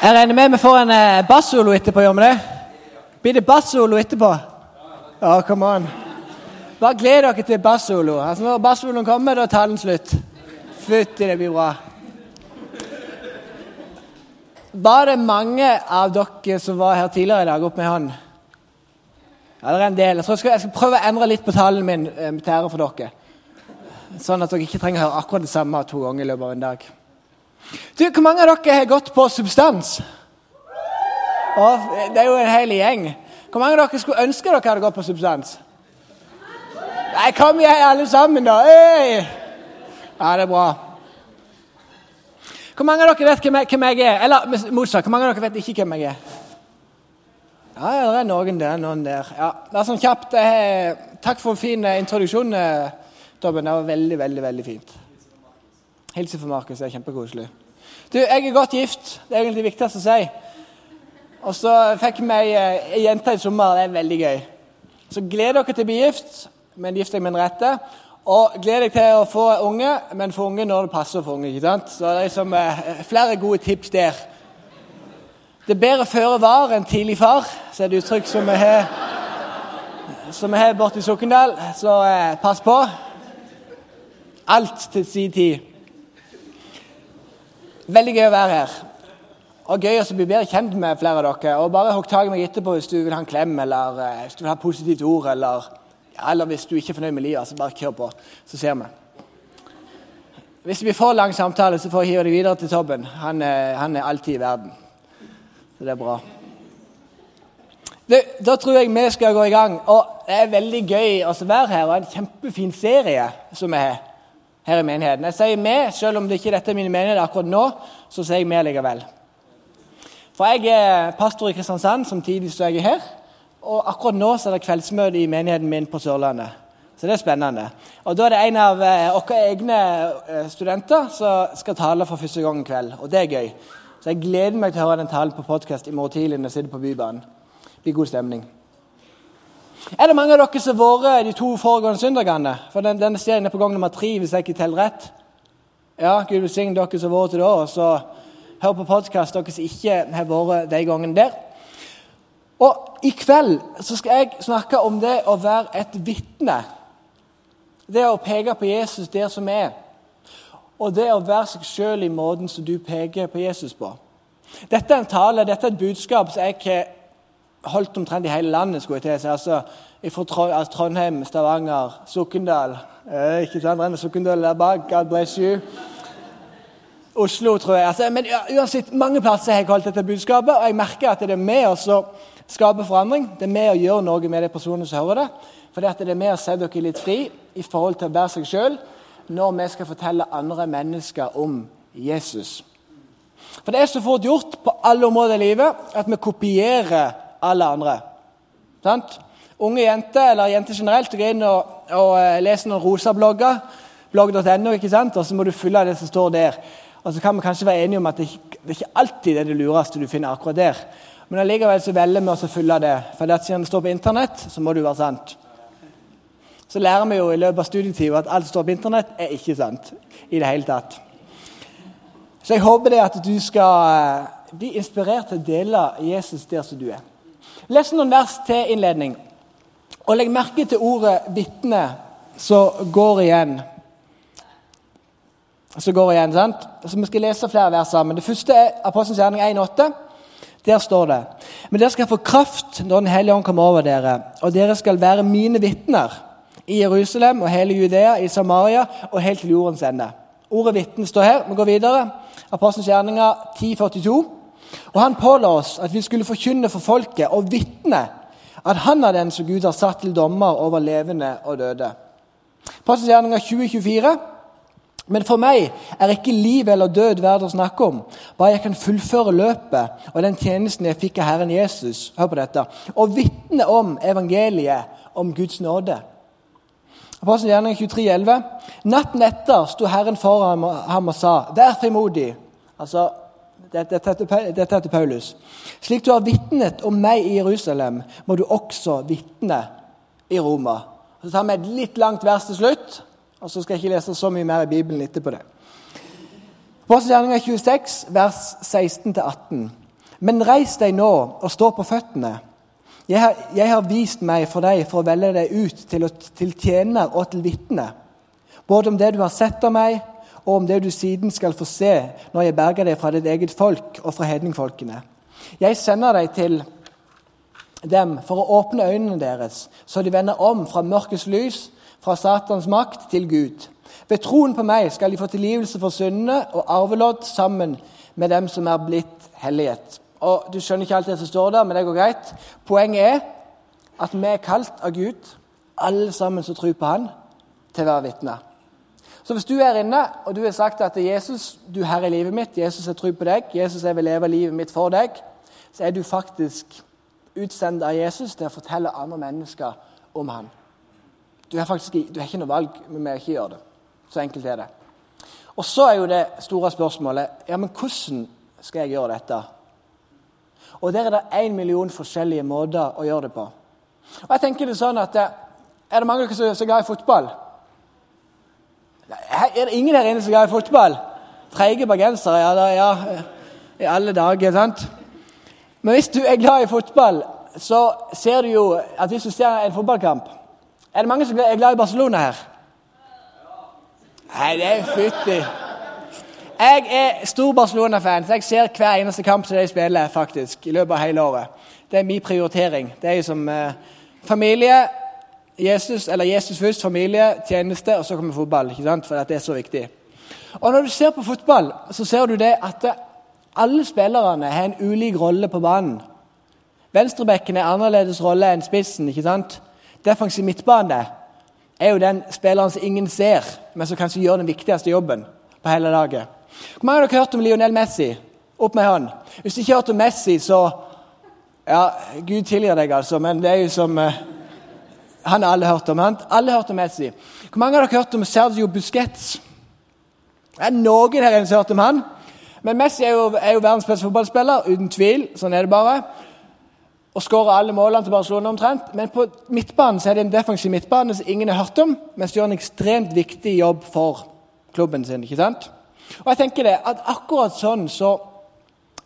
Jeg regner med vi får en eh, bassolo etterpå, gjør vi det? Blir det bassolo etterpå? Ja, come on. Bare gled dere til bassolo. Altså, når bassoloen kommer, da er talen slutt. Fytti, det blir bra. Var det mange av dere som var her tidligere i dag? Opp med hånden. Ja, det er en del. Jeg, jeg, skal, jeg skal prøve å endre litt på talen min eh, til ære for dere. Sånn at dere ikke trenger å høre akkurat det samme to ganger i løpet av en dag. Du, Hvor mange av dere har gått på substans? Å, det er jo en hel gjeng. Hvor mange av dere skulle ønske dere hadde gått på substans? Nei, kom igjen, alle sammen, da! Hey! Ja, det er bra. Hvor mange av dere vet hvem jeg, hvem jeg er? Eller motsatt, hvor mange av dere vet ikke hvem jeg er? Ja, ja, det er noen der. noen der. Ja, det er sånn kjapt. Eh, takk for en fin eh, introduksjon, eh, Tobben. Det var veldig, veldig, veldig fint. Hilsen fra Markus. Det er kjempekoselig. Du, jeg er godt gift. Det er egentlig det viktigste å si. Og så fikk vi ei, ei jente i sommer. Det er veldig gøy. Så gled dere til å bli gift, men gift deg med den rette. Og gled deg til å få unge, men få unge når det passer for unge. ikke sant? Så det er liksom, eh, flere gode tips der. Det er bedre føre var enn tidlig far, så er det uttrykk som vi har som vi har borte i Sokndal. Så eh, pass på. Alt til sin tid. Veldig gøy å være her. Og gøy å bli bedre kjent med flere av dere. Og bare hogg tak i meg etterpå hvis du vil ha en klem eller eh, hvis du vil ha et positivt ord. Eller, eller hvis du ikke er fornøyd med livet, så bare kjør på. Så ser vi. Hvis det blir for lang samtale, så får jeg hive deg videre til Tobben. Han, han, er alltid i verden. Så det er bra. Da tror jeg vi skal gå i gang. Og det er veldig gøy å være her. Og en kjempefin serie som vi har her i menigheten. Jeg sier vi, selv om det ikke dette er min menighet akkurat nå, så sier jeg vi likevel. For jeg er pastor i Kristiansand, samtidig som jeg er her. Og akkurat nå så er det kveldsmøte i menigheten min på Sørlandet. Så det er spennende. Og Da er det en av eh, våre egne eh, studenter som skal tale for første gang i kveld. Og det er gøy. Så jeg gleder meg til å høre den talen på podkast i morgen tidlig når jeg sitter på Bybanen. Det blir god stemning. Er det mange av dere som har vært de to foregående søndagene? For den, Denne serien er på gang nummer tre, hvis jeg ikke teller rett. Ja, Gud velsigne dere som har vært til da. Og så hør på podkast, dere som ikke har vært de gangene der. Og I kveld så skal jeg snakke om det å være et vitne. Det å peke på Jesus der som er. Og det å være seg sjøl i måten som du peker på Jesus på. Dette er en tale, dette er et budskap som jeg har holdt omtrent i hele landet. skulle jeg til altså, Fra altså, Trondheim, Stavanger, Sokndal eh, Ikke sant, Renne Sokndal der bak. God bless you. Oslo, tror jeg. Altså, men uansett, Mange plasser har jeg holdt dette budskapet, og jeg merker at det er med å skape forandring. Det er med å gjøre noe med de personene som hører det. For det er med å sette dere litt fri i forhold til å være seg sjøl når vi skal fortelle andre mennesker om Jesus. For det er så fort gjort på alle områder i livet at vi kopierer alle andre. Sant? Unge jenter, eller jenter generelt, går inn og, og uh, leser noen rosa-blogger. Blogg.no, ikke sant? og så må du fylle det som står der. Og så kan vi kanskje være enige om at det, det ikke alltid er det lureste du finner akkurat der. Men allikevel så velger vi å fylle det. For at siden det står på Internett, så må det jo være sant. Så lærer vi jo i løpet av studietida at alt som står på Internett, er ikke sant. i det hele tatt. Så jeg håper det at du skal eh, bli inspirert til å dele Jesus der som du er. Les noen vers til innledning. Og legg merke til ordet 'vitne', som går igjen. Så går igjen, sant? Så Vi skal lese flere vers sammen. Det første er Apostelens gjerning 1,8. Der står det Men dere skal få kraft når Den hellige ånd kommer over dere, og dere skal være mine vitner i Jerusalem og hele Judea, i Samaria og helt til jordens ende. Ordet 'vitne' står her. Vi går videre. Apostelens gjerninger 10,42. Og han påla oss at vi skulle forkynne for folket og vitne at han er den som Gud har satt til dommer over levende og døde. Apostelens gjerninger 2024. Men for meg er ikke liv eller død verdt å snakke om. Bare jeg kan fullføre løpet og den tjenesten jeg fikk av Herren Jesus. Hør på dette. Og vitne om evangeliet om Guds nåde. Apostelgjerningen 23,11. Natten etter sto Herren foran ham og sa, vær frimodig. Altså, dette er til Paulus. Slik du har vitnet om meg i Jerusalem, må du også vitne i Roma. Så tar vi et litt langt vers til slutt. Og så skal jeg ikke lese så mye mer i Bibelen etterpå det. Apostelgjerninga 26, vers 16-18. Men reis deg nå og stå på føttene. Jeg har, jeg har, vist meg for deg for å velge deg ut til, til tjener og til vitne. Både om det du har sett av meg, og om det du siden skal få se når jeg berger deg fra ditt eget folk og fra hedningfolkene. Jeg sender deg til dem for å åpne øynene deres, så de vender om fra mørkets lys fra Satans makt til Gud. Ved troen på meg skal de få tilgivelse for syndene og arvelodd sammen med dem som er blitt hellighet. Og Du skjønner ikke alt det som står der, men det går greit. Poenget er at vi er kalt av Gud, alle sammen som tror på Han, til å være vitner. Så hvis du er inne og du har sagt at Jesus, du er herre i livet mitt, Jesus jeg tror på deg, Jesus jeg vil leve livet mitt for deg, så er du faktisk utsendt av Jesus til å fortelle andre mennesker om Han. Du har faktisk du har ikke noe valg med å ikke gjøre det. Så enkelt er det. Og så er jo det store spørsmålet ja, men hvordan skal jeg gjøre dette? Og Der er det én million forskjellige måter å gjøre det på. Og jeg tenker det sånn at eh, Er det mange av dere som er glad i fotball? Er det ingen her inne som er glad i fotball? Treige bergensere, ja, da, ja. I alle dager, sant? Men hvis du er glad i fotball, så ser du jo at hvis du ser en fotballkamp er det mange som er glad i Barcelona her? Nei, det er fytti. Jeg er stor Barcelona-fan, så jeg ser hver eneste kamp som de spiller faktisk, i løpet av hele året. Det er min prioritering. Det er jo som eh, familie, Jesus, eller Jesus først, familie, tjeneste, og så kommer fotball. ikke sant? For dette er så viktig. Og Når du ser på fotball, så ser du det at alle spillerne har en ulik rolle på banen. Venstrebekken er annerledes rolle enn spissen. ikke sant? Defensiv midtbane er jo den spilleren som ingen ser, men som kanskje gjør den viktigste jobben på hele laget. Hvor mange har dere hørt om Lionel Messi? Opp med hånd. Hvis du ikke har hørt om Messi, så Ja, Gud tilgir deg, altså, men det er jo som uh, Han har alle hørt om. Han, alle har hørt om Messi. Hvor mange har dere hørt om Sergio Busquets? Det er noen her som har hørt om han. Men Messi er jo, er jo verdens beste fotballspiller, uten tvil. Sånn er det bare og skårer alle målene til Barcelona omtrent. Men på midtbanen så er det en defensiv midtbane som ingen har hørt om, men som gjør en ekstremt viktig jobb for klubben sin. ikke sant? Og jeg tenker det, at Akkurat sånn så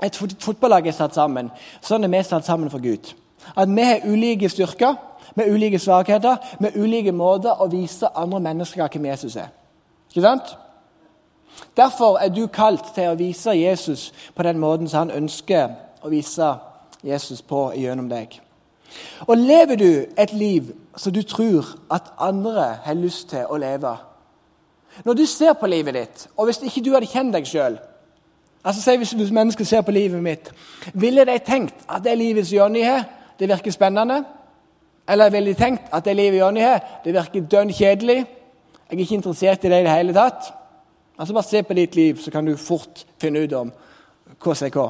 et fotballag er satt sammen, sånn er vi satt sammen for Gud. At vi har ulike styrker, med ulike svakheter, med ulike måter å vise andre mennesker hvem Jesus er. Ikke sant? Derfor er du kalt til å vise Jesus på den måten som han ønsker å vise Jesus på gjennom deg. Og lever du et liv som du tror at andre har lyst til å leve Når du ser på livet ditt, og hvis ikke du hadde kjent deg sjøl altså Hvis mennesker ser på livet mitt, ville de tenkt at det livet som Jonny har, det virker spennende? Eller ville de tenkt at det livet Jonny har, det virker dønn kjedelig? Jeg er ikke interessert i det i det hele tatt. Altså Bare se på ditt liv, så kan du fort finne ut om hva.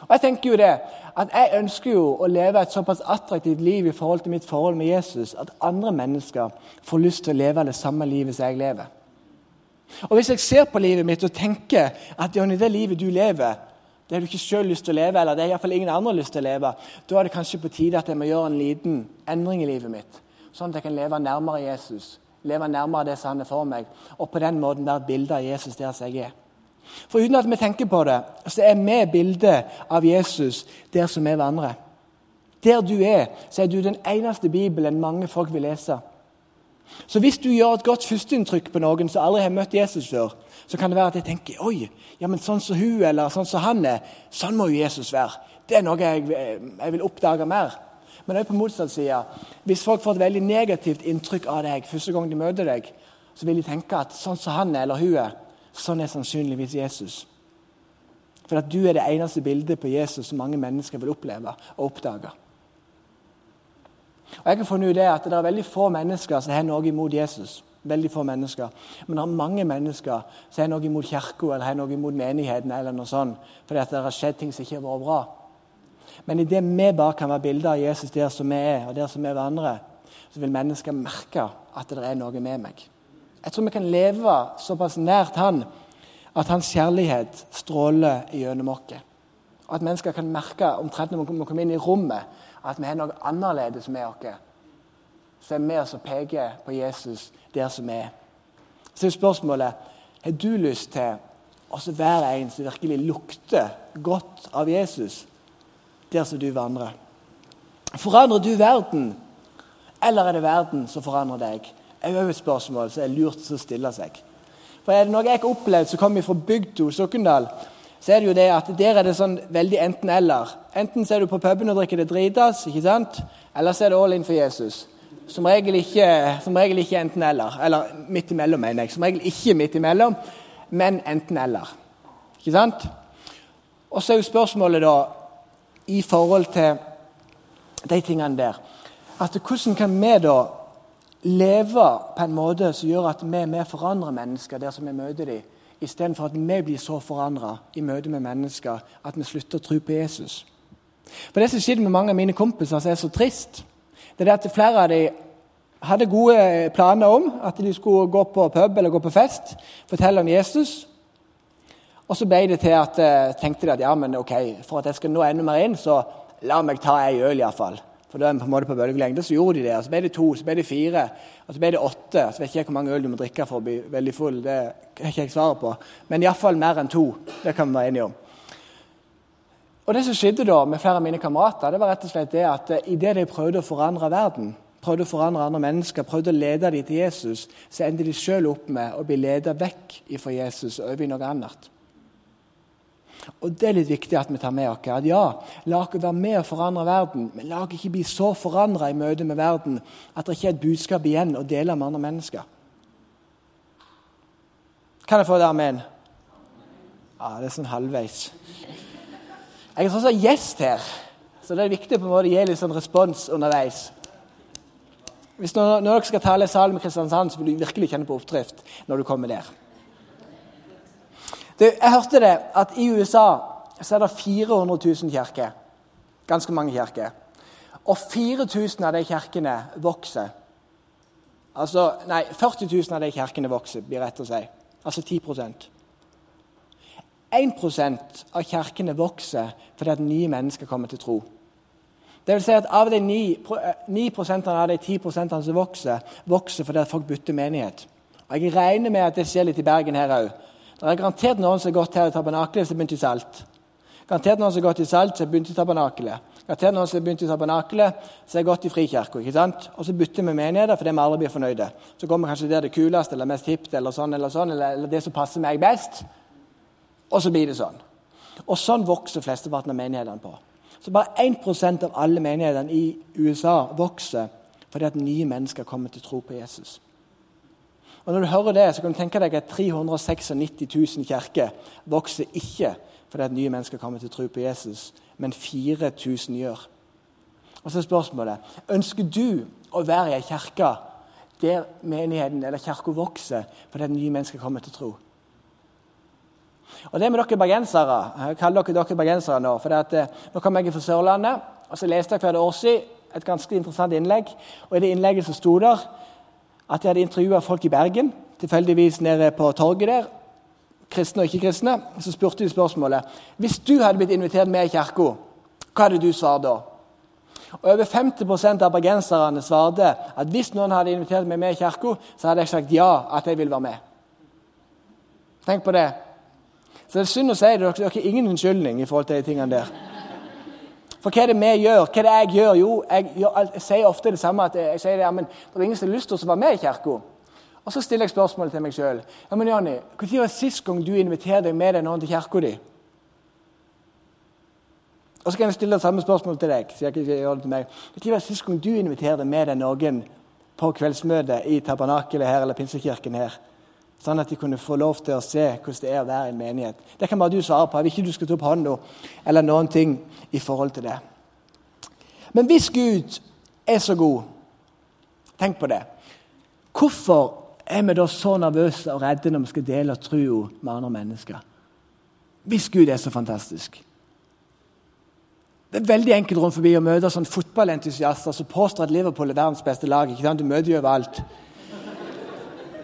Og jeg tenker jo det, at jeg ønsker jo å leve et såpass attraktivt liv i forhold til mitt forhold med Jesus at andre mennesker får lyst til å leve det samme livet som jeg lever. Og Hvis jeg ser på livet mitt og tenker at Jonny, det livet du lever, det har du ikke selv lyst til å leve, eller det har iallfall ingen andre lyst til å leve, da er det kanskje på tide at jeg må gjøre en liten endring i livet mitt. Sånn at jeg kan leve nærmere Jesus, leve nærmere det som han er for meg, og på den måten være et bilde av Jesus der som jeg er. For uten at vi tenker på det, så er vi bildet av Jesus der som vi vandrer. Der du er, så er du den eneste Bibelen mange folk vil lese. Så hvis du gjør et godt førsteinntrykk på noen som aldri har møtt Jesus før, så kan det være at jeg tenker oi, ja, men sånn som hun eller sånn som han er, sånn må jo Jesus være. Det er noe jeg, jeg vil oppdage mer. Men også på motsatt side, hvis folk får et veldig negativt inntrykk av deg første gang de møter deg, så vil de tenke at sånn som han er eller hun er, Sånn er sannsynligvis Jesus. For at du er det eneste bildet på Jesus som mange mennesker vil oppleve og oppdage. Og jeg har funnet ut det at det er veldig få mennesker som har noe imot Jesus. Veldig få mennesker. Men det er mange mennesker som har noe imot kirka eller har noe imot menigheten. eller noe sånt, fordi at det har skjedd ting som ikke har vært bra. Men idet vi bare kan være bilder av Jesus der som vi er, og der som vi er hverandre, så vil mennesker merke at det er noe med meg. Jeg tror vi kan leve såpass nært Han at hans kjærlighet stråler gjennom oss. At mennesker kan merke omtrent når vi kommer inn i rommet, at vi har noe annerledes med oss. Så er vi og peker på Jesus der som er. Så er spørsmålet har du lyst til å være en som virkelig lukter godt av Jesus der som du vandrer? Forandrer du verden, eller er det verden som forandrer deg? Det er jo et spørsmål som er lurt å stille seg. For er det noe jeg har opplevd som kommer fra bygda Sokndal, så er det jo det at der er det sånn veldig enten-eller. Enten så er du på puben og drikker det dritas, ikke sant? eller så er det all in for Jesus. Som regel ikke, som regel ikke enten-eller. Eller midt imellom, mener jeg. Som regel ikke midt imellom, men enten-eller. Ikke sant? Og så er jo spørsmålet da, i forhold til de tingene der at Hvordan kan vi da leve på en måte som gjør at vi er med forandrer mennesker der som vi møter dem, istedenfor at vi blir så forandra i møte med mennesker at vi slutter å tro på Jesus. For Det som skjedde med mange av mine kompiser som er så trist, det er at flere av dem hadde gode planer om at de skulle gå på pub eller gå på fest, fortelle om Jesus. Og så ble det til at eh, tenkte de at ja, men ok, for at jeg skal nå enda mer inn, så la meg ta ei øl iallfall. For da er vi på en måte på bølgelengde. Så gjorde de det. og Så ble det to, så ble det fire, og så ble det åtte. Så vet ikke jeg hvor mange øl du må drikke for å bli veldig full. Det har ikke jeg svaret på. Men iallfall mer enn to. Det kan vi være enige om. Og Det som skjedde da med flere av mine kamerater, det var rett og slett det at eh, idet de prøvde å forandre verden, prøvde å forandre andre mennesker, prøvde å lede dem til Jesus, så endte de sjøl opp med å bli ledet vekk fra Jesus og over i noe annet. Og Det er litt viktig at vi tar med oss. At ja, la oss være med og forandre verden, men la oss ikke bli så forandra i møte med verden at det ikke er et budskap igjen å dele med andre mennesker. Kan jeg få det amen? Ja, det er sånn halvveis. Jeg er sånn som gjest her, så det er viktig på en måte å gi litt sånn respons underveis. Hvis når, når dere skal tale i salen med Kristiansand, så vil du virkelig kjenne på oppdrift når du kommer der. Det, jeg hørte det at i USA så er det 400 000 kirker. Ganske mange kirker. Og 4000 av de kirkene vokser. Altså, nei, 40 000 av de kirkene vokser, blir rett å si. Altså 10 1% av kirkene vokser fordi at nye mennesker kommer til tro. Det vil si at Av de 9, 9 av de 10% som vokser, vokser fordi at folk bytter menighet. Og Jeg regner med at det skjer litt i Bergen her òg. Det er garantert noen som har gått her i tabernakelet som begynt i Salt. Garantert noen som har gått i Salt som begynt i tabernakelet. Garantert noen som har begynt i tabernakelet som har gått i Frikirka. ikke sant? Og så bytter vi menigheter fordi vi aldri blir fornøyde. Så vi kanskje der det kuleste eller mest hipt eller sånn eller sånn, eller, eller det som passer meg best. Og så blir det sånn. Og sånn vokser flesteparten av menighetene på. Så bare 1% av alle menighetene i USA vokser fordi at nye mennesker kommer til tro på Jesus. Og Når du hører det, så kan du tenke deg at 396 000 kirker vokser ikke fordi at nye mennesker kommer til å tro på Jesus, men 4000 gjør. Og så er spørsmålet ønsker du å være i ei kirke der menigheten eller kirka vokser fordi at nye mennesker kommer til å tro. Og det med dere bergensere Jeg kaller dere dere bergensere nå. for at, eh, Nå kom jeg fra Sørlandet, og så leste jeg hver år siden et ganske interessant innlegg. Og I det innlegget så sto der at jeg hadde intervjua folk i Bergen, tilfeldigvis nede på torget der. Kristne og ikke-kristne. Så spurte de spørsmålet hvis du hadde blitt invitert med i kirka, hva hadde du svart da? Og Over 50% av bergenserne svarte at hvis noen hadde invitert meg med i kirka, så hadde jeg sagt ja, at jeg ville være med. Tenk på det. Så det er synd å si det, dere har ingen unnskyldning i forhold til de tingene der. For hva er det vi gjør? Hva er det jeg gjør? Jo, jeg, jeg, jeg sier ofte det samme. at jeg sier det, ja, men Det er ingen som har lyst til å være med i kirka. Og så stiller jeg spørsmålet til meg sjøl. Ja, men Jonny, når var sist gang du inviterte med deg noen til kirka di? Og så kan jeg stille det samme spørsmålet til deg. så jeg ikke gjør det til meg. Når var sist gang du inviterte med deg noen på kveldsmøte i tabernakelet her eller pinsekirken her? Sånn at de kunne få lov til å se hvordan det er å være i en menighet. Det kan bare du svare på. Jeg vil ikke du skal ta opp hånda eller noen ting i forhold til det. Men hvis Gud er så god, tenk på det Hvorfor er vi da så nervøse og redde når vi skal dele troa med andre mennesker? Hvis Gud er så fantastisk. Det er veldig enkelt rundt forbi å møte sånn fotballentusiaster som påstår at Liverpool er verdens beste lag. ikke sant? Du møter jo overalt.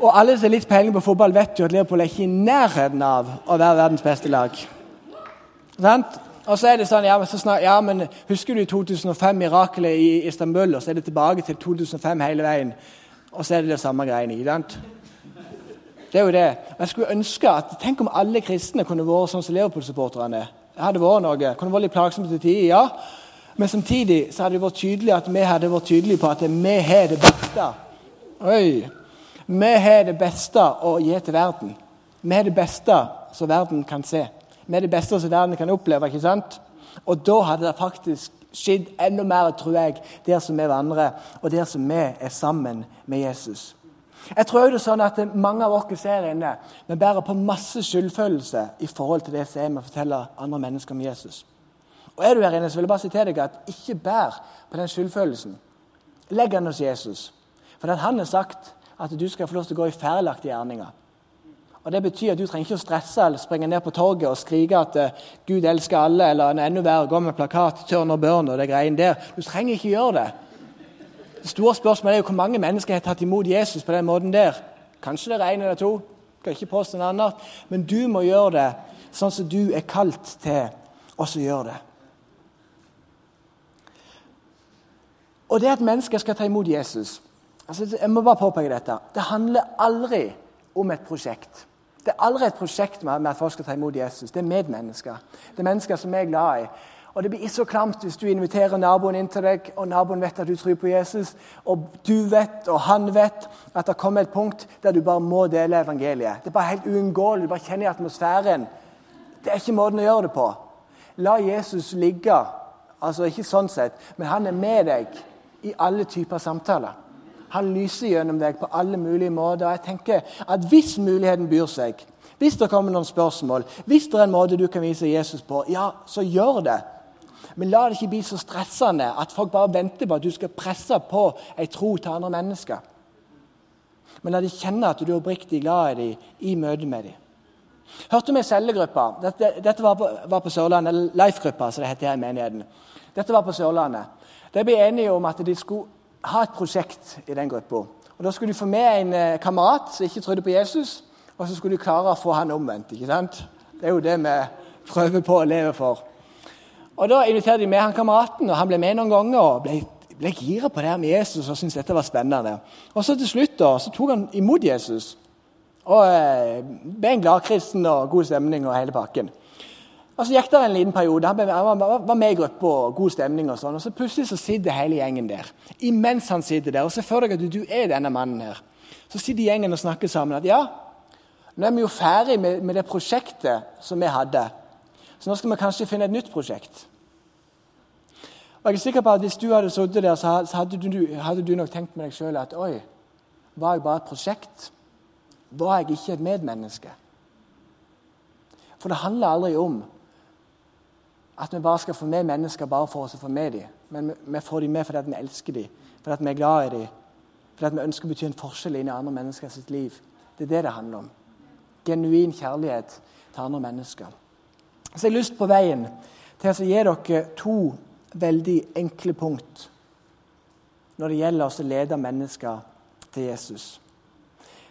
Og alle som har litt peiling på fotball, vet jo at Liverpool er ikke i nærheten av å være verdens beste lag. Sant? Og så er det sånn, ja men, snart, ja, men Husker du 2005, mirakelet i Istanbul? Og så er det tilbake til 2005 hele veien. Og så er det det samme greiene. ikke sant? Det er jo det. Jeg skulle ønske at, Tenk om alle kristne kunne vært sånn som Liverpool-supporterne. Det hadde vært noe. Kunne vært litt plagsomt til tider, ja. Men samtidig så hadde det vært tydelig at vi hadde vært tydelige på at vi har det beste. Oi. Vi har det beste å gi til verden. Vi har det beste som verden kan se. Vi har det beste som verden kan oppleve. ikke sant? Og da hadde det faktisk skjedd enda mer, tror jeg, der som vi vandrer, og der som vi er sammen med Jesus. Jeg tror det er sånn at Mange av oss her inne vi bærer på masse skyldfølelse i forhold til det som er med å fortelle andre mennesker om Jesus. Og Er du her inne, så vil jeg bare si til deg at ikke bær på den skyldfølelsen. Legg den hos Jesus. For han har sagt at du skal få lov til å gå i feilaktige gjerninger. Og Det betyr at du trenger ikke å stresse eller springe ned på torget og skrike at uh, Gud elsker alle, eller en enda verre, gå med plakat 'Turn og burn' og det greiene der. Du trenger ikke gjøre det. Det store spørsmålet er jo hvor mange mennesker har tatt imot Jesus på den måten der. Kanskje det er én eller to, skal ikke påstå noe annet. Men du må gjøre det sånn som du er kalt til å gjøre det. Og det at mennesker skal ta imot Jesus altså, Jeg må bare påpeke dette. Det handler aldri om et prosjekt. Det er aldri et prosjekt med at folk skal ta imot Jesus. Det er medmennesker. Det er mennesker som er glad i. Og Det blir så klamt hvis du inviterer naboen inn til deg, og naboen vet at du tror på Jesus, og du vet, og han vet, at det kommer et punkt der du bare må dele evangeliet. Det er bare helt uunngåelig. Du bare kjenner atmosfæren. Det er ikke måten å gjøre det på. La Jesus ligge. Altså Ikke sånn sett, men han er med deg i alle typer samtaler. Han lyser gjennom deg på alle mulige måter. Jeg tenker at Hvis muligheten byr seg, hvis det kommer noen spørsmål, hvis det er en måte du kan vise Jesus på, ja, så gjør det. Men la det ikke bli så stressende at folk bare venter på at du skal presse på en tro til andre mennesker. Men la de kjenne at du er oppriktig glad i dem i møte med dem. Hørte vi cellegruppa? Dette, dette var, på, var på Sørlandet. Life-gruppa, som det heter her i menigheten. Dette var på Sørlandet. De ble enige om at de skulle ha et prosjekt i den gruppa. Og Da skulle du få med en eh, kamerat som ikke trodde på Jesus, og så skulle du klare å få han omvendt. ikke sant? Det er jo det vi prøver på å leve for. Og Da inviterte de med han kameraten, og han ble med noen ganger. og ble, ble gira på det her med Jesus og syntes dette var spennende. Og så Til slutt da, så tok han imot Jesus og eh, ble en glad kristen og god stemning og hele pakken. Og Så gikk det en liten periode. Han var med i gruppa god stemning. Og sånn, og så plutselig så sitter hele gjengen der. Imens han sitter der, og se for deg at du er denne mannen her. Så sitter gjengen og snakker sammen at ja, nå er vi jo ferdig med, med, det prosjektet som vi hadde. Så nå skal vi kanskje finne et nytt prosjekt. Og jeg er sikker på at Hvis du hadde sittet der, så hadde du, hadde du, nok tenkt med deg sjøl at oi, var jeg bare et prosjekt? Var jeg ikke et medmenneske? For det handler aldri om at vi bare skal få med mennesker bare for oss å få med dem. Men vi får dem med fordi vi elsker dem, fordi vi er glad i dem, fordi vi ønsker å bety en forskjell inn i andre menneskers liv. Det er det det handler om. Genuin kjærlighet til andre mennesker. Så jeg har lyst på veien til å gi dere to veldig enkle punkt når det gjelder å lede mennesker til Jesus.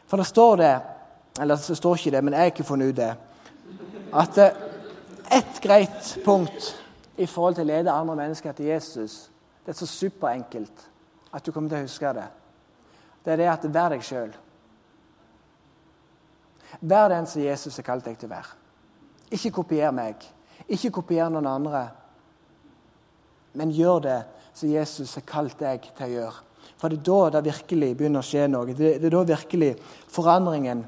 For det står det Eller det står ikke det, men jeg har ikke funnet ut det. At eh, ett greit punkt i forhold til å lede andre mennesker til Jesus. Det er så superenkelt at du kommer til å huske det. Det er det at vær deg sjøl. Vær den som Jesus har kalt deg til å være. Ikke kopier meg. Ikke kopier noen andre. Men gjør det som Jesus har kalt deg til å gjøre. For det er da det virkelig begynner å skje noe. Det er da virkelig forandringen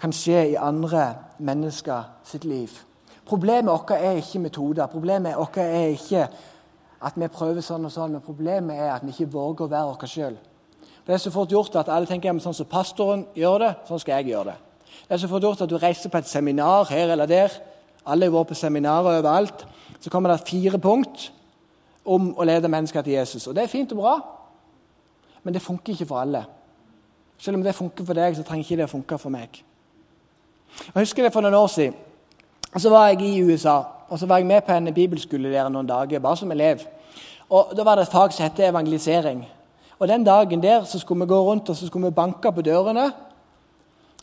kan skje i andre mennesker sitt liv. Problemet vårt er ikke metoder. Problemet vårt er ikke at vi prøver sånn og sånn, men problemet er at vi ikke våger å være oss sjøl. Det er så fort gjort at alle tenker sånn som pastoren gjør det, sånn skal jeg gjøre det. Det er så fort gjort at du reiser på et seminar her eller der. Alle har vært på seminarer overalt. Så kommer det fire punkt om å lede mennesker til Jesus. Og Det er fint og bra, men det funker ikke for alle. Selv om det funker for deg, så trenger ikke det å funke for meg. Jeg husker det for noen år siden. Så var jeg i USA og så var jeg med på en bibelskole der noen dager, bare som elev. Og Da var det et fag som het evangelisering. Og Den dagen der så skulle vi gå rundt og så skulle vi banke på dørene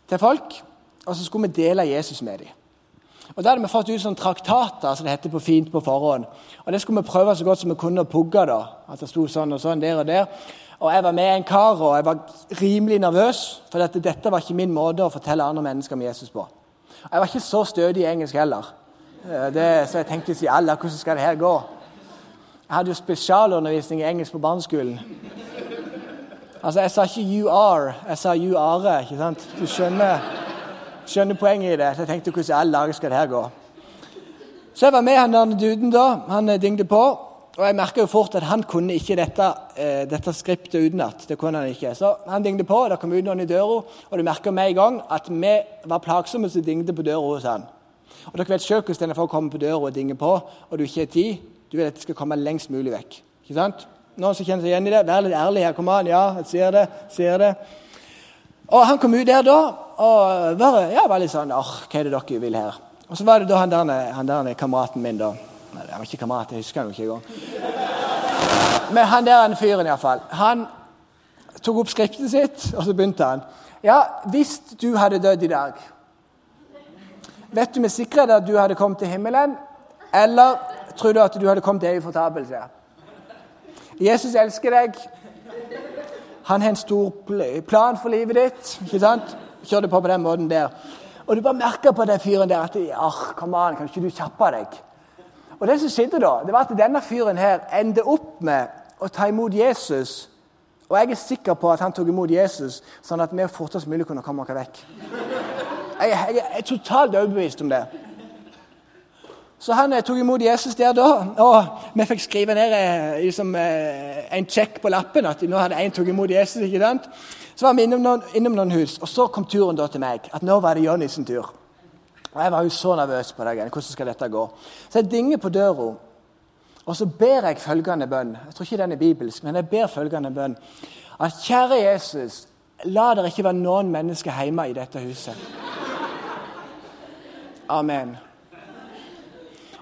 til folk. Og så skulle vi dele Jesus med dem. Og Da hadde vi fått ut sånne traktater som det heter på fint på forhånd. Og Det skulle vi prøve så godt som vi kunne å pugge. da. At det sto sånn og sånn der og der. Og Jeg var med en kar, og jeg var rimelig nervøs. For dette, dette var ikke min måte å fortelle andre mennesker om Jesus på. Jeg var ikke så stødig i engelsk heller. Det, så jeg tenkte til alle hvordan skal det her gå? Jeg hadde jo spesialundervisning i engelsk på barneskolen. Altså, Jeg sa ikke 'you are', jeg sa 'you are'. ikke sant? Du skjønner, skjønner poenget i det. Så jeg tenkte hvordan alle dager skal det her gå? Så jeg var med han der duden da. Han dingde dingte på. Og jeg merka fort at han kunne ikke dette, eh, dette skriptet utenat. Det kunne han ikke. Så han dingte på, det kom ut noen i døra, og du merka med en gang at vi var plagsomme som dingte på døra hos han. Og dere vet selv hvordan å komme på døra og dinge på, og du ikke har tid. Du vil at det skal komme lengst mulig vekk. Ikke sant? Noen som kjenner seg igjen i det? Vær litt ærlig her. Kom an. Ja, jeg ser det. ser det. Og Han kom ut der da og var, ja, var litt sånn åh, hva er det dere vil her? Og Så var det da han der, han der kameraten min, da. Nei, han var ikke kamerat, jeg husker han jo ikke engang. Men han der han fyren, iallfall. Han tok opp skriptet sitt, og så begynte han. Ja, hvis du hadde dødd i dag Vet du med sikkerhet at du hadde kommet til himmelen, eller tror du at du hadde kommet til evig fortapelse? Jesus elsker deg. Han har en stor plan for livet ditt. ikke sant? Kjør det på på den måten der. Og du bare merker på den fyren der at ja, kom an, kan ikke du kjappe deg? Og det som skjedde da, det var at denne fyren her endte opp med å ta imot Jesus. Og jeg er sikker på at han tok imot Jesus sånn at vi fortest mulig kunne komme oss vekk. Jeg, jeg, er totalt overbevist om det. Så han eh, tok imot Jesus der da, og vi fikk skrive ned eh, liksom, eh, en sjekk på lappen at nå hadde en tatt imot Jesus. ikke sant? Så var vi innom noen, innom noen, hus, og så kom turen da til meg. At nå var det Jonny sin tur. Og Jeg var jo så nervøs på dagen. Hvordan skal dette gå? Så jeg dinger på døra, og så ber jeg følgende bønn. Jeg tror ikke den er bibelsk, men jeg ber følgende bønn. At kjære Jesus, la det ikke være noen mennesker hjemme i dette huset. Amen.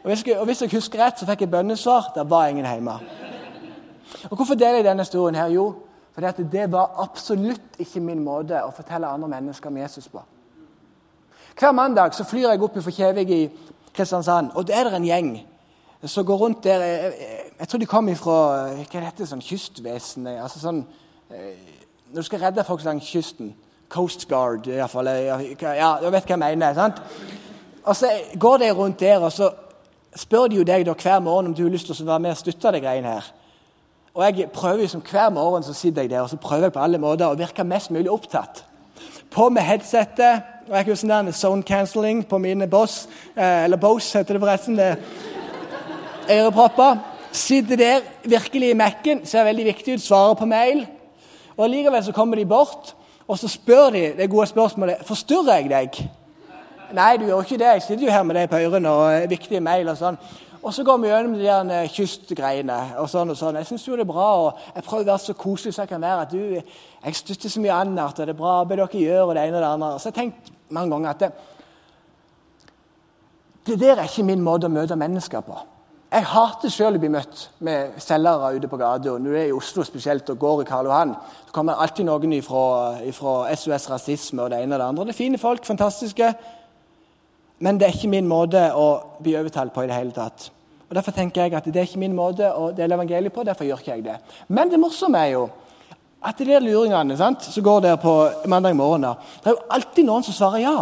Og hvis, jeg, og hvis jeg husker rett, så fikk jeg bønnesvar. Det var ingen hjemme. Og Hvorfor deler jeg denne historien? her? Jo, fordi det var absolutt ikke min måte å fortelle andre mennesker om Jesus på. Hver mandag så flyr jeg opp fra Kjevik i Kristiansand, og der er det en gjeng som går rundt der Jeg, jeg tror de kommer fra hva det dette, sånn kystvesenet altså sånn, eh, Når du skal redde folk langs kysten. Coast Guard, iallfall. Ja, du vet hva jeg mener. sant? Og så går de rundt der, og så spør de jo deg da hver morgen om du har lyst til å være med og støtte de greiene her. Og jeg prøver som Hver morgen så sitter jeg der og så prøver jeg på alle måter å virke mest mulig opptatt. På med headsetet. Og jeg har sånn Zone cancelling på mine Boss, eh, eller Bose heter det forresten. det Ørepropper. Sitter der virkelig i Mac-en, ser veldig viktig ut, svarer på mail. Og Likevel så kommer de bort og så spør de det gode spørsmålet forstyrrer jeg deg. Nei, du gjør ikke det. Jeg sitter jo her med deg på ørene og viktige mail og sånn. Og så går vi gjennom de der eh, kystgreiene og sånn og sånn. Jeg syns jo det er bra, og jeg prøver å være så koselig som jeg kan være. at du, Jeg støtter så mye annet, og det er bra arbeid dere gjør, og det ene og det andre. Så jeg har tenkt mange ganger at det, det der er ikke min måte å møte mennesker på. Jeg hater selv å bli møtt med selgere ute på gata. Når du er i Oslo spesielt og går i Karl Johan, så kommer alltid noen fra SOS Rasisme og det ene og det andre. Det er fine folk, fantastiske. Men det er ikke min måte å bli overtalt på i det hele tatt. Og Derfor tenker jeg at det er ikke min måte å dele evangeliet på. derfor gjør ikke jeg det. Men det morsomme er jo at de der luringene sant, som går der på mandag morgen, det er jo alltid noen som svarer ja.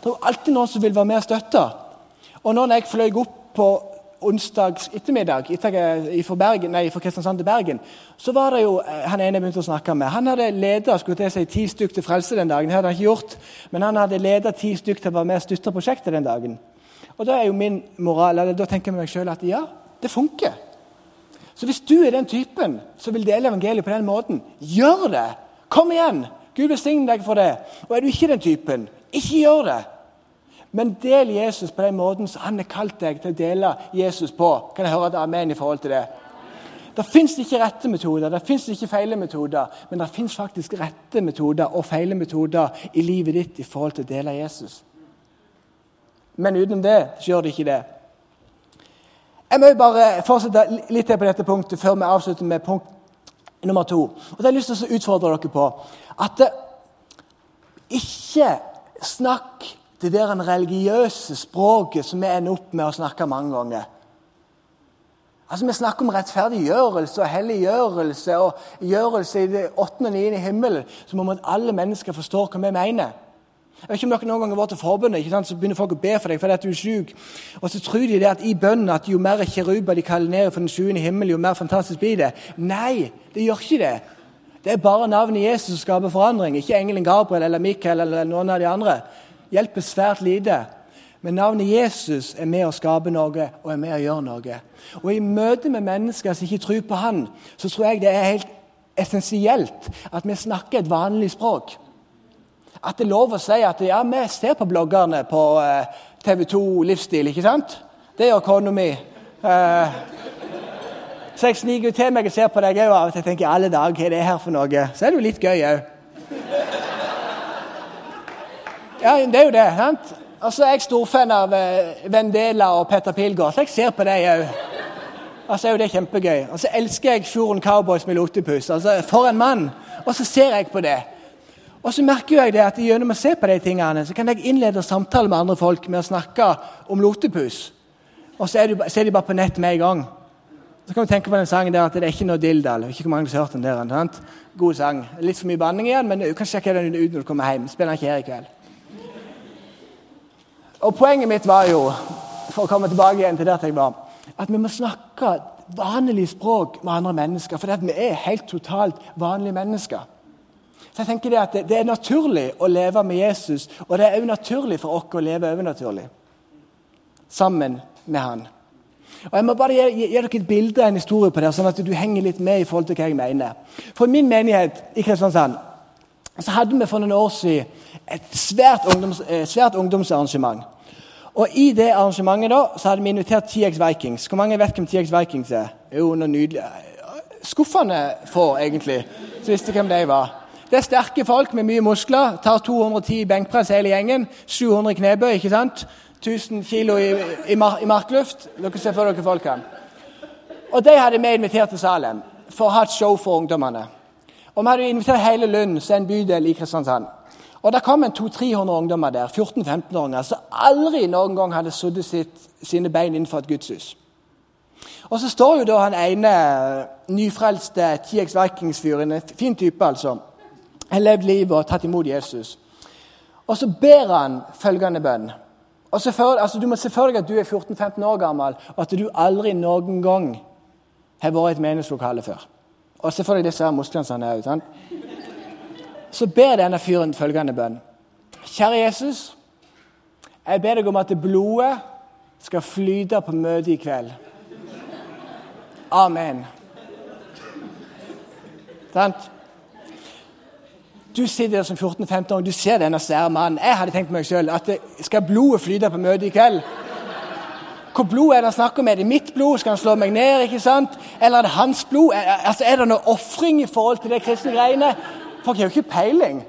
Det er jo alltid noen som vil være med og støtte. Og når jeg fløy opp på onsdags ettermiddag fra, Bergen, nei, fra Kristiansand til Bergen, så var det jo eh, han ene jeg begynte å snakke med. Han hadde leda si, ti stykk til frelse den dagen. Det hadde han ikke gjort, men han hadde leda ti stykk til å være med og støtte prosjektet den dagen. Og Da er jo min moral, eller da tenker jeg meg selv at ja, det funker. Så hvis du er den typen som vil dele evangeliet på den måten, gjør det! Kom igjen! Gud velsigne deg for det. Og er du ikke den typen, ikke gjør det. Men del Jesus på den måten som han har kalt deg til å dele Jesus på. Kan jeg høre et amen i forhold til det? Det fins ikke rette metoder, det fins ikke feile metoder, men det fins faktisk rette metoder og feile metoder i livet ditt i forhold til å dele Jesus. Men utenom det så gjør det ikke det. Jeg må bare fortsette litt til på dette punktet før vi avslutter med punkt nummer to. Og det har jeg lyst til å utfordre dere på at det, ikke snakk det der religiøse språket som vi ender opp med å snakke mange ganger. Altså, Vi snakker om rettferdiggjørelse og helliggjørelse og gjørelse i det åttende og niende himmel, som om at alle mennesker forstår hva vi mener. Jeg vet ikke om dere noen har vært til forbundet, så begynner folk å be for deg fordi at du er syk. Og så tror de det at i bønnen at jo mer kjeruber de kaller ned for den sjuende himmel, jo mer fantastisk blir det. Nei, det gjør ikke det. Det er bare navnet Jesus som skaper forandring, ikke engelen Gabriel eller Mikael eller noen av de andre. Hjelper svært lite. Men navnet Jesus er med å skape noe og er med å gjøre noe. Og I møte med mennesker som ikke tror på Han, så tror jeg det er helt essensielt at vi snakker et vanlig språk. At det er lov å si at ja, vi ser på bloggerne på eh, TV 2 Livsstil, ikke sant? Det gjør kona mi. Eh, så jeg sniker til meg og ser på deg òg og til tenker alle dager, hva er det her for noe? Så er det jo litt gøy òg. Ja, det er jo det. sant? Altså, Jeg er storfan av uh, Vendela og Petter Pilgaard, så jeg ser på dem òg. Altså, er jo det kjempegøy. Og så elsker jeg Fjorden Cowboys med lotepus. Altså, For en mann! Og så ser jeg på det. Og så merker jeg det at gjennom å se på de tingene, så kan jeg innlede samtaler med andre folk med å snakke om lotepus. Og så er, de, så er de bare på nett med en gang. Så kan du tenke på den sangen der at det er ikke noe dilldall. Ikke hvor mange som har hørt den der. Sant? God sang. Litt for mye banning igjen, men du kan sjekke den ut når du kommer hjem. Spiller ikke her i kveld. Og Poenget mitt var jo, for å komme tilbake igjen til der jeg var, at vi må snakke vanlig språk med andre mennesker. For vi er helt totalt vanlige mennesker. Så jeg tenker Det at det, er naturlig å leve med Jesus, og det er også naturlig for oss å leve overnaturlig sammen med han. Og Jeg må bare gi, gi dere et bilde av en historie på det, sånn at du henger litt med i forhold til hva jeg mener. For min menighet i Kristiansand så hadde vi for noen år siden et svært, ungdoms, eh, svært ungdomsarrangement. Og I det arrangementet da, så hadde vi invitert TX Vikings. Hvor mange vet hvem TX Vikings er? Jo, noe nydelig. Skuffende få, egentlig, som visste hvem de var. Det er sterke folk med mye muskler. Tar 210 benkpress hele gjengen. 700 knebøy, ikke sant? 1000 kilo i, i, mar i markluft. Dere ser for dere folkene. Og de hadde vi invitert til Salem for å ha et show for ungdommene. Og vi hadde invitert hele Lund, som er en bydel i Kristiansand. Og Det kom en 200-300 ungdommer der, 14-15-åringer, som aldri noen gang hadde satt sine bein innenfor et gudshus. Og Så står jo da han ene nyfrelste TX Vikings-fyren, en fin type, altså. Har levd livet og tatt imot Jesus. Og så ber han følgende bønn. For, altså, Du må se for deg at du er 14-15 år gammel, og at du aldri noen gang har vært i et meningslokale før. Og se for deg disse musklene som han er så ber denne fyren følgende bønn. Kjære Jesus, jeg ber deg om at blodet skal flyte på møtet i kveld. Amen. Sant? Du sitter der som 14-15 år du ser denne svære mannen. Jeg hadde tenkt meg selv at skal blodet flyte på møtet i kveld? Hvor blod er det han snakker om? Er det mitt blod? Skal han slå meg ned? ikke sant? Eller er det hans blod? Altså, er det noe ofring i forhold til de kristne greiene? Folk har jo ikke peiling.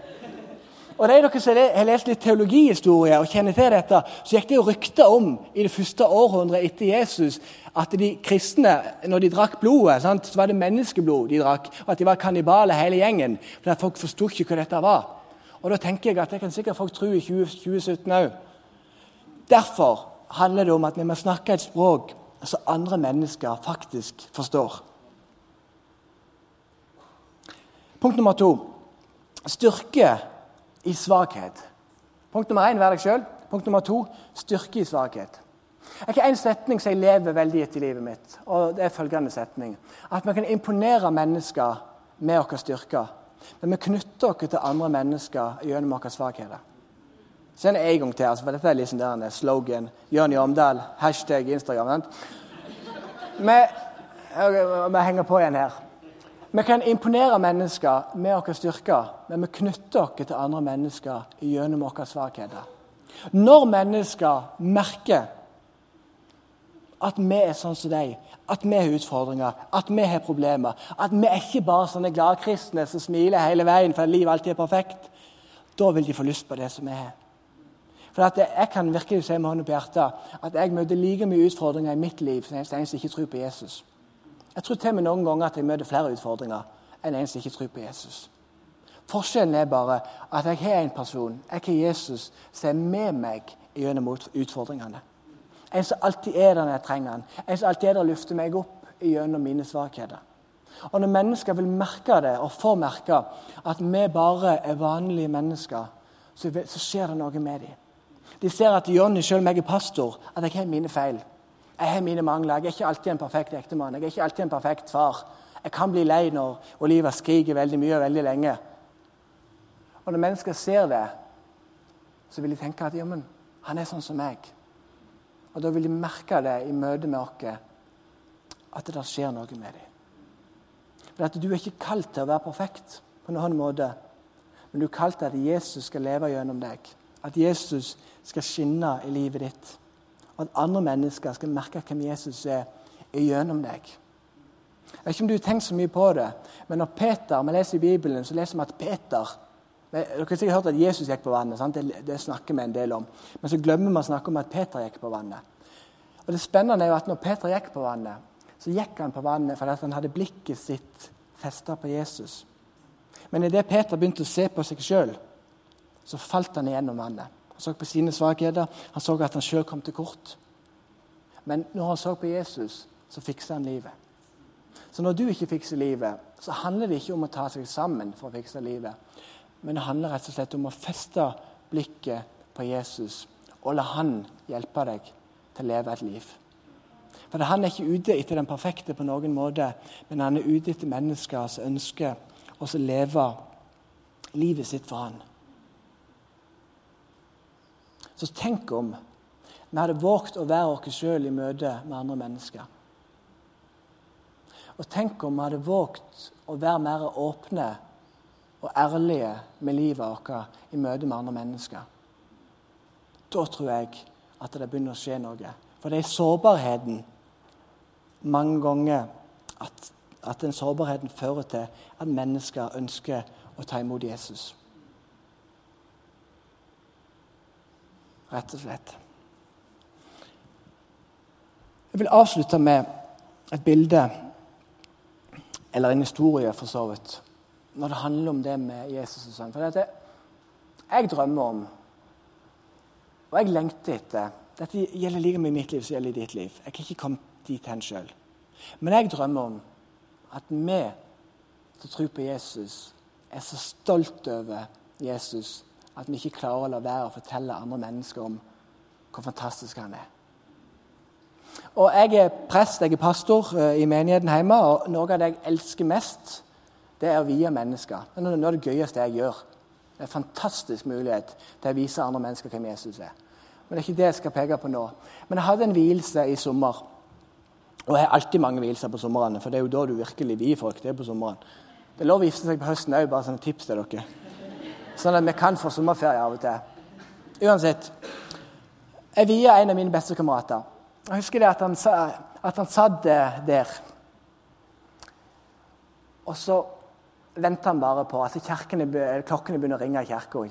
Og de dere som har lest litt teologihistorie og kjenner til dette, så gikk det jo rykter om i det første århundret etter Jesus at de kristne, når de drakk blodet, sant, så var det menneskeblod de drakk. Og at de var kannibaler hele gjengen. For at folk forsto ikke hva dette var. Og da tenker jeg at det kan sikkert folk tro i 2017 òg. Derfor handler det om at vi må snakke et språk som andre mennesker faktisk forstår. Punkt nummer to styrke i svakhet. Punkt nummer én vær deg sjøl. Punkt nummer to styrke i svakhet. Det er ikke én setning som jeg lever veldig etter i livet mitt. og det er følgende setning. At vi kan imponere mennesker med våre styrker. Men vi knytter oss til andre mennesker gjennom våre svakheter. Så en gang til, altså, for Dette er liksom der en slogan. Jørn Omdal, hashtag Instagram. Vi, vi henger på igjen her. Vi kan imponere mennesker med våre styrker, men vi knytter oss til andre mennesker gjennom våre svakheter. Når mennesker merker At vi er sånn som deg. At vi har utfordringer, at vi har problemer. At vi er ikke bare sånne glade kristne som smiler hele veien fordi livet alltid er perfekt. Da vil de få lyst på det som vi har. For Jeg kan virkelig si med hånden på hjertet at jeg møter like mye utfordringer i mitt liv som en som ikke tror på Jesus. Jeg tror til og med noen ganger at jeg møter flere utfordringer enn en som ikke tror på Jesus. Forskjellen er bare at jeg har en person, jeg har Jesus, som er med meg gjennom utfordringene. En som alltid er der når jeg trenger han. En som alltid er der og løfter meg opp gjennom mine svakheter. Og Når mennesker vil merke det, og får merke at vi bare er vanlige mennesker, så, skjer det noe med dem. De ser at Jonny, selv om jeg er pastor, at jeg har mine feil. Jeg har mine mangler. Jeg er ikke alltid en perfekt ektemann. Jeg er ikke alltid en perfekt far. Jeg kan bli lei når Oliva skriker veldig mye og veldig lenge. Og når mennesker ser det, så vil de tenke at ja, han er sånn som meg. Og da vil de merke det i møte med oss, at det skjer noe med dem. For at Du er ikke kalt til å være perfekt på noen måte, men du er kalt til at Jesus skal leve gjennom deg. At Jesus skal skinne i livet ditt. Og at andre mennesker skal merke hvem Jesus er gjennom deg. Jeg vet ikke om du har tenkt så mye på det, men når Peter, vi leser i Bibelen, så leser vi at Peter dere har sikkert hørt at Jesus gikk på vannet. Det, det, snakker vi en del om. Men så glemmer vi å snakke om at Peter gikk på vannet. Og det spennende er jo at når Peter gikk på vannet, så gikk han på vannet fordi han hadde blikket sitt festa på Jesus. Men idet Peter begynte å se på seg sjøl, så falt han igjennom vannet. Han så på sine svakheter, han så at han sjøl kom til kort. Men når han så på Jesus, så fiksa han livet. Så når du ikke fikser livet, så handler det ikke om å ta seg sammen for å fikse livet. Men det handler rett og slett om å feste blikket på Jesus og la han hjelpe deg til å leve et liv. For Han er ikke ute etter den perfekte på noen måte, men han er ute etter mennesker som ønsker å leve livet sitt for han. Så tenk om vi hadde våget å være oss sjøl i møte med andre mennesker. Og tenk om vi hadde våget å være mer åpne og ærlige med livet vårt i møte med andre mennesker. Da tror jeg at det begynner å skje noe. For det er sårbarheten mange ganger at, at den sårbarheten fører til at mennesker ønsker å ta imot Jesus. Rett og slett. Jeg vil avslutte med et bilde, eller en historie for så vidt, når det handler om det med Jesus og sånn. For dette, jeg drømmer om, og jeg lengter etter Dette gjelder like mye i mitt liv som gjelder i ditt liv. Jeg kan ikke komme dit hen sjøl. Men jeg drømmer om at vi som tror på Jesus, er så stolt over Jesus at vi ikke klarer å la være å fortelle andre mennesker om hvor fantastisk han er. Og Jeg er prest, jeg er pastor eh, i menigheten hjemme, og noe av det jeg elsker mest, det er å vie mennesker. Det er noe av det gøyeste jeg gjør. Det er en fantastisk mulighet til å vise andre mennesker hvem Jesus er. Men det er ikke det jeg skal peke på nå. Men jeg hadde en vielse i sommer. Og jeg har alltid mange vielser på somrene, for det er jo da du virkelig vier folk. det er på sommeren. Det er lov å gifte seg på høsten òg, bare sånne tips til dere. Sånn at vi kan få sommerferie av og til. Uansett. Jeg viet en av mine beste kamerater. Jeg husker det at han, at han satt der. Og så venter han bare på altså Klokkene begynner å ringe i kirka.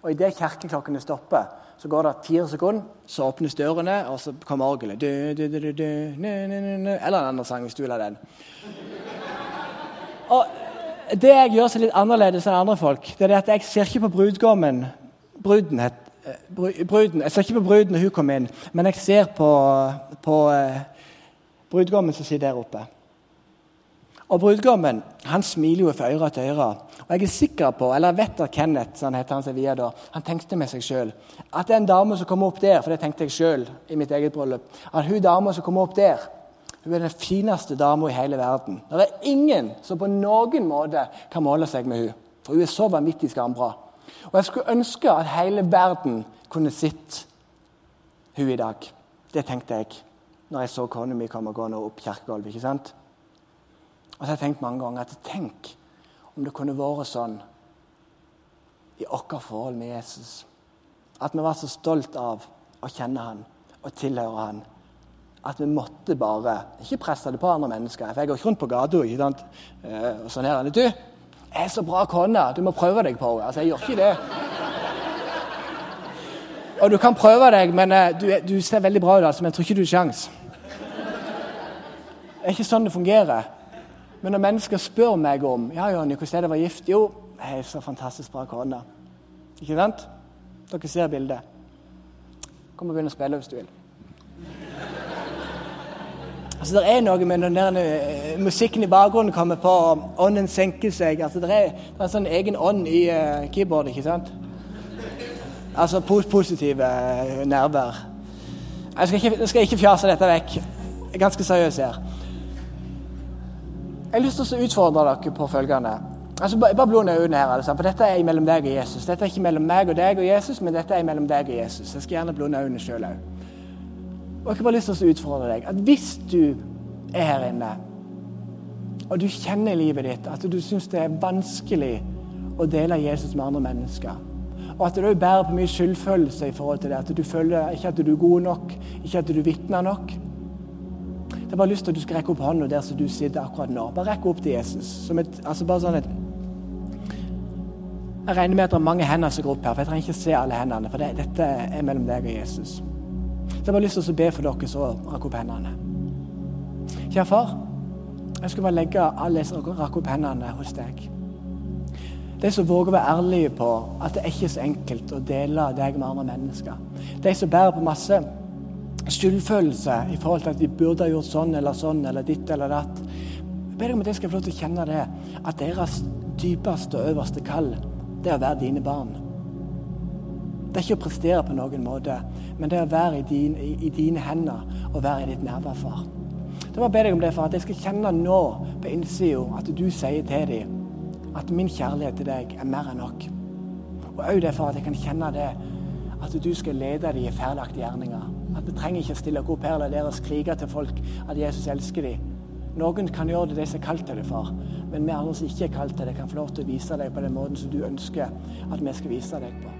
Og idet kirkeklokkene stopper, så går det fire sekunder, så åpnes dørene, og så kommer orgelet. Eller en annen sang, hvis du vil ha den. Og det jeg gjør seg litt annerledes enn andre folk, det er at jeg ser ikke på brudgommen bruden, het, bruden, Jeg ser ikke på bruden når hun kommer inn, men jeg ser på, på brudgommen som sitter der oppe. Og brudgommen han smiler jo fra øre til øre. Og jeg er sikker på, eller vet at Kenneth sånn heter han via da, han tenkte med seg sjøl at den dame som kommer opp der, for det tenkte jeg sjøl i mitt eget bryllup, at hun dama som kommer opp der, hun er den fineste dama i hele verden. Det er ingen som på noen måte kan måle seg med hun, for hun er så vanvittig skambra. Og jeg skulle ønske at hele verden kunne sett hun i dag. Det tenkte jeg når jeg så kona mi komme gående opp kirkegulvet. ikke sant? Og så har jeg tenkt mange ganger at tenk om det kunne vært sånn i vårt forhold med Jesus. At vi var så stolt av å kjenne han og tilhøre han. At vi måtte bare ikke presse det på andre mennesker. For jeg går ikke rundt på gata ikke sant? Eh, og sånn her. Du, er så bra kone, du må prøve deg på henne. Altså, jeg gjør ikke det. Og du kan prøve deg, men eh, du, du ser veldig bra ut, altså, men jeg tror ikke du har sjans. Det er ikke sånn det fungerer. Men når mennesker spør meg om ja, Jonny, hvordan det være gift, jo, jeg er så fantastisk bra kone. Ikke sant? Dere ser bildet. Kom og begynn å spille hvis du vil. Altså, Det er noe med når der musikken i bakgrunnen kommer på, og ånden senker seg. Altså, Det er, det er en sånn egen ånd i uh, keyboardet, ikke sant? Altså positive uh, nerver. Jeg skal, ikke, jeg skal ikke fjase dette vekk. Jeg er ganske seriøs her. Jeg har lyst til å utfordre dere på følgende. Altså, Bare blund øynene her, altså, for dette er mellom deg og Jesus. Dette er ikke mellom meg og deg og Jesus, men dette er mellom deg og Jesus. Jeg skal gjerne blunde øynene sjøl òg. Og jeg har bare lyst til å utfordre deg at hvis du er her inne, og du kjenner i livet ditt at du syns det er vanskelig å dele Jesus med andre mennesker, og at du bærer på mye skyldfølelse i forhold til det, at du føler ikke at du er god nok, ikke at du vitner nok Jeg har bare lyst til at du skal rekke opp hånda der som du sitter akkurat nå. Bare rekke opp til Jesus. Som et, altså bare sånn et Jeg regner med at det er mange hender som går opp her, for jeg trenger ikke se alle hendene. For det, dette er mellom deg og Jesus. Så jeg bare lyst til å be for dere som rakk opp hendene. Kjære far, jeg skal bare legge alle som rakk opp hendene, hos deg. De som våger å være ærlige på at det er ikke så enkelt å dele deg med andre mennesker. De som bærer på masse skyldfølelse i forhold til at de burde ha gjort sånn eller sånn eller ditt eller datt. Jeg ber deg om at jeg skal få lov til å kjenne det, at deres dypeste og øverste kall, det er å være dine barn. Det er ikke å prestere på noen måte, men det er å være i, din, i, i dine hender og være i ditt nærvær, far. må jeg be deg om det, far, at jeg skal kjenne nå på innsida at du sier til dem at min kjærlighet til deg er mer enn nok. Og òg det far, at jeg kan kjenne det at du skal lede dem i ferdelagte gjerninger. At vi trenger ikke stille opp her eller der og skrike til folk at Jesus elsker dem. Noen kan gjøre det de som er kalt til det, far. Men vi andre som ikke er kalt til det, kan få lov til å vise deg på den måten som du ønsker at vi skal vise deg på.